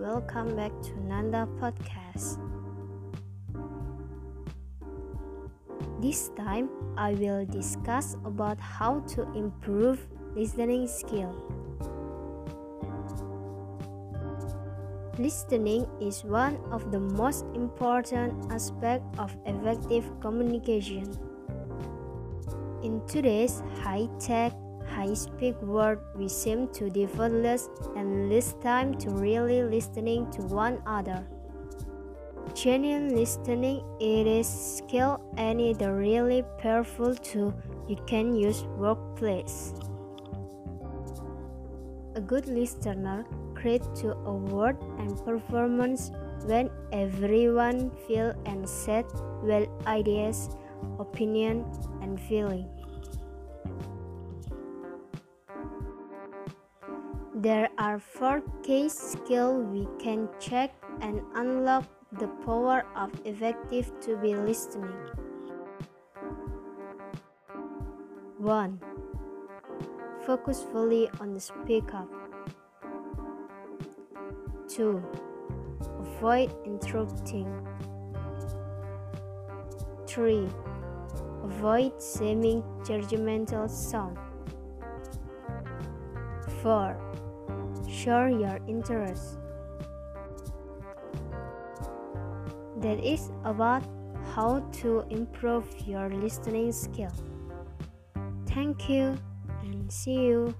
welcome back to Nanda Podcast. This time I will discuss about how to improve listening skill. Listening is one of the most important aspects of effective communication. In today's high-tech high-speed world, we seem to devote less and less time to really listening to one another. Genuine listening it is skill and it a really powerful tool you can use workplace. A good listener creates to a word and performance when everyone feel and set well ideas, opinion and feeling. There are four key skills we can check and unlock the power of effective to be listening. 1. Focus fully on the speaker. 2. Avoid interrupting. 3. Avoid seeming judgmental sound. 4 Share your interest. That is about how to improve your listening skill. Thank you and see you.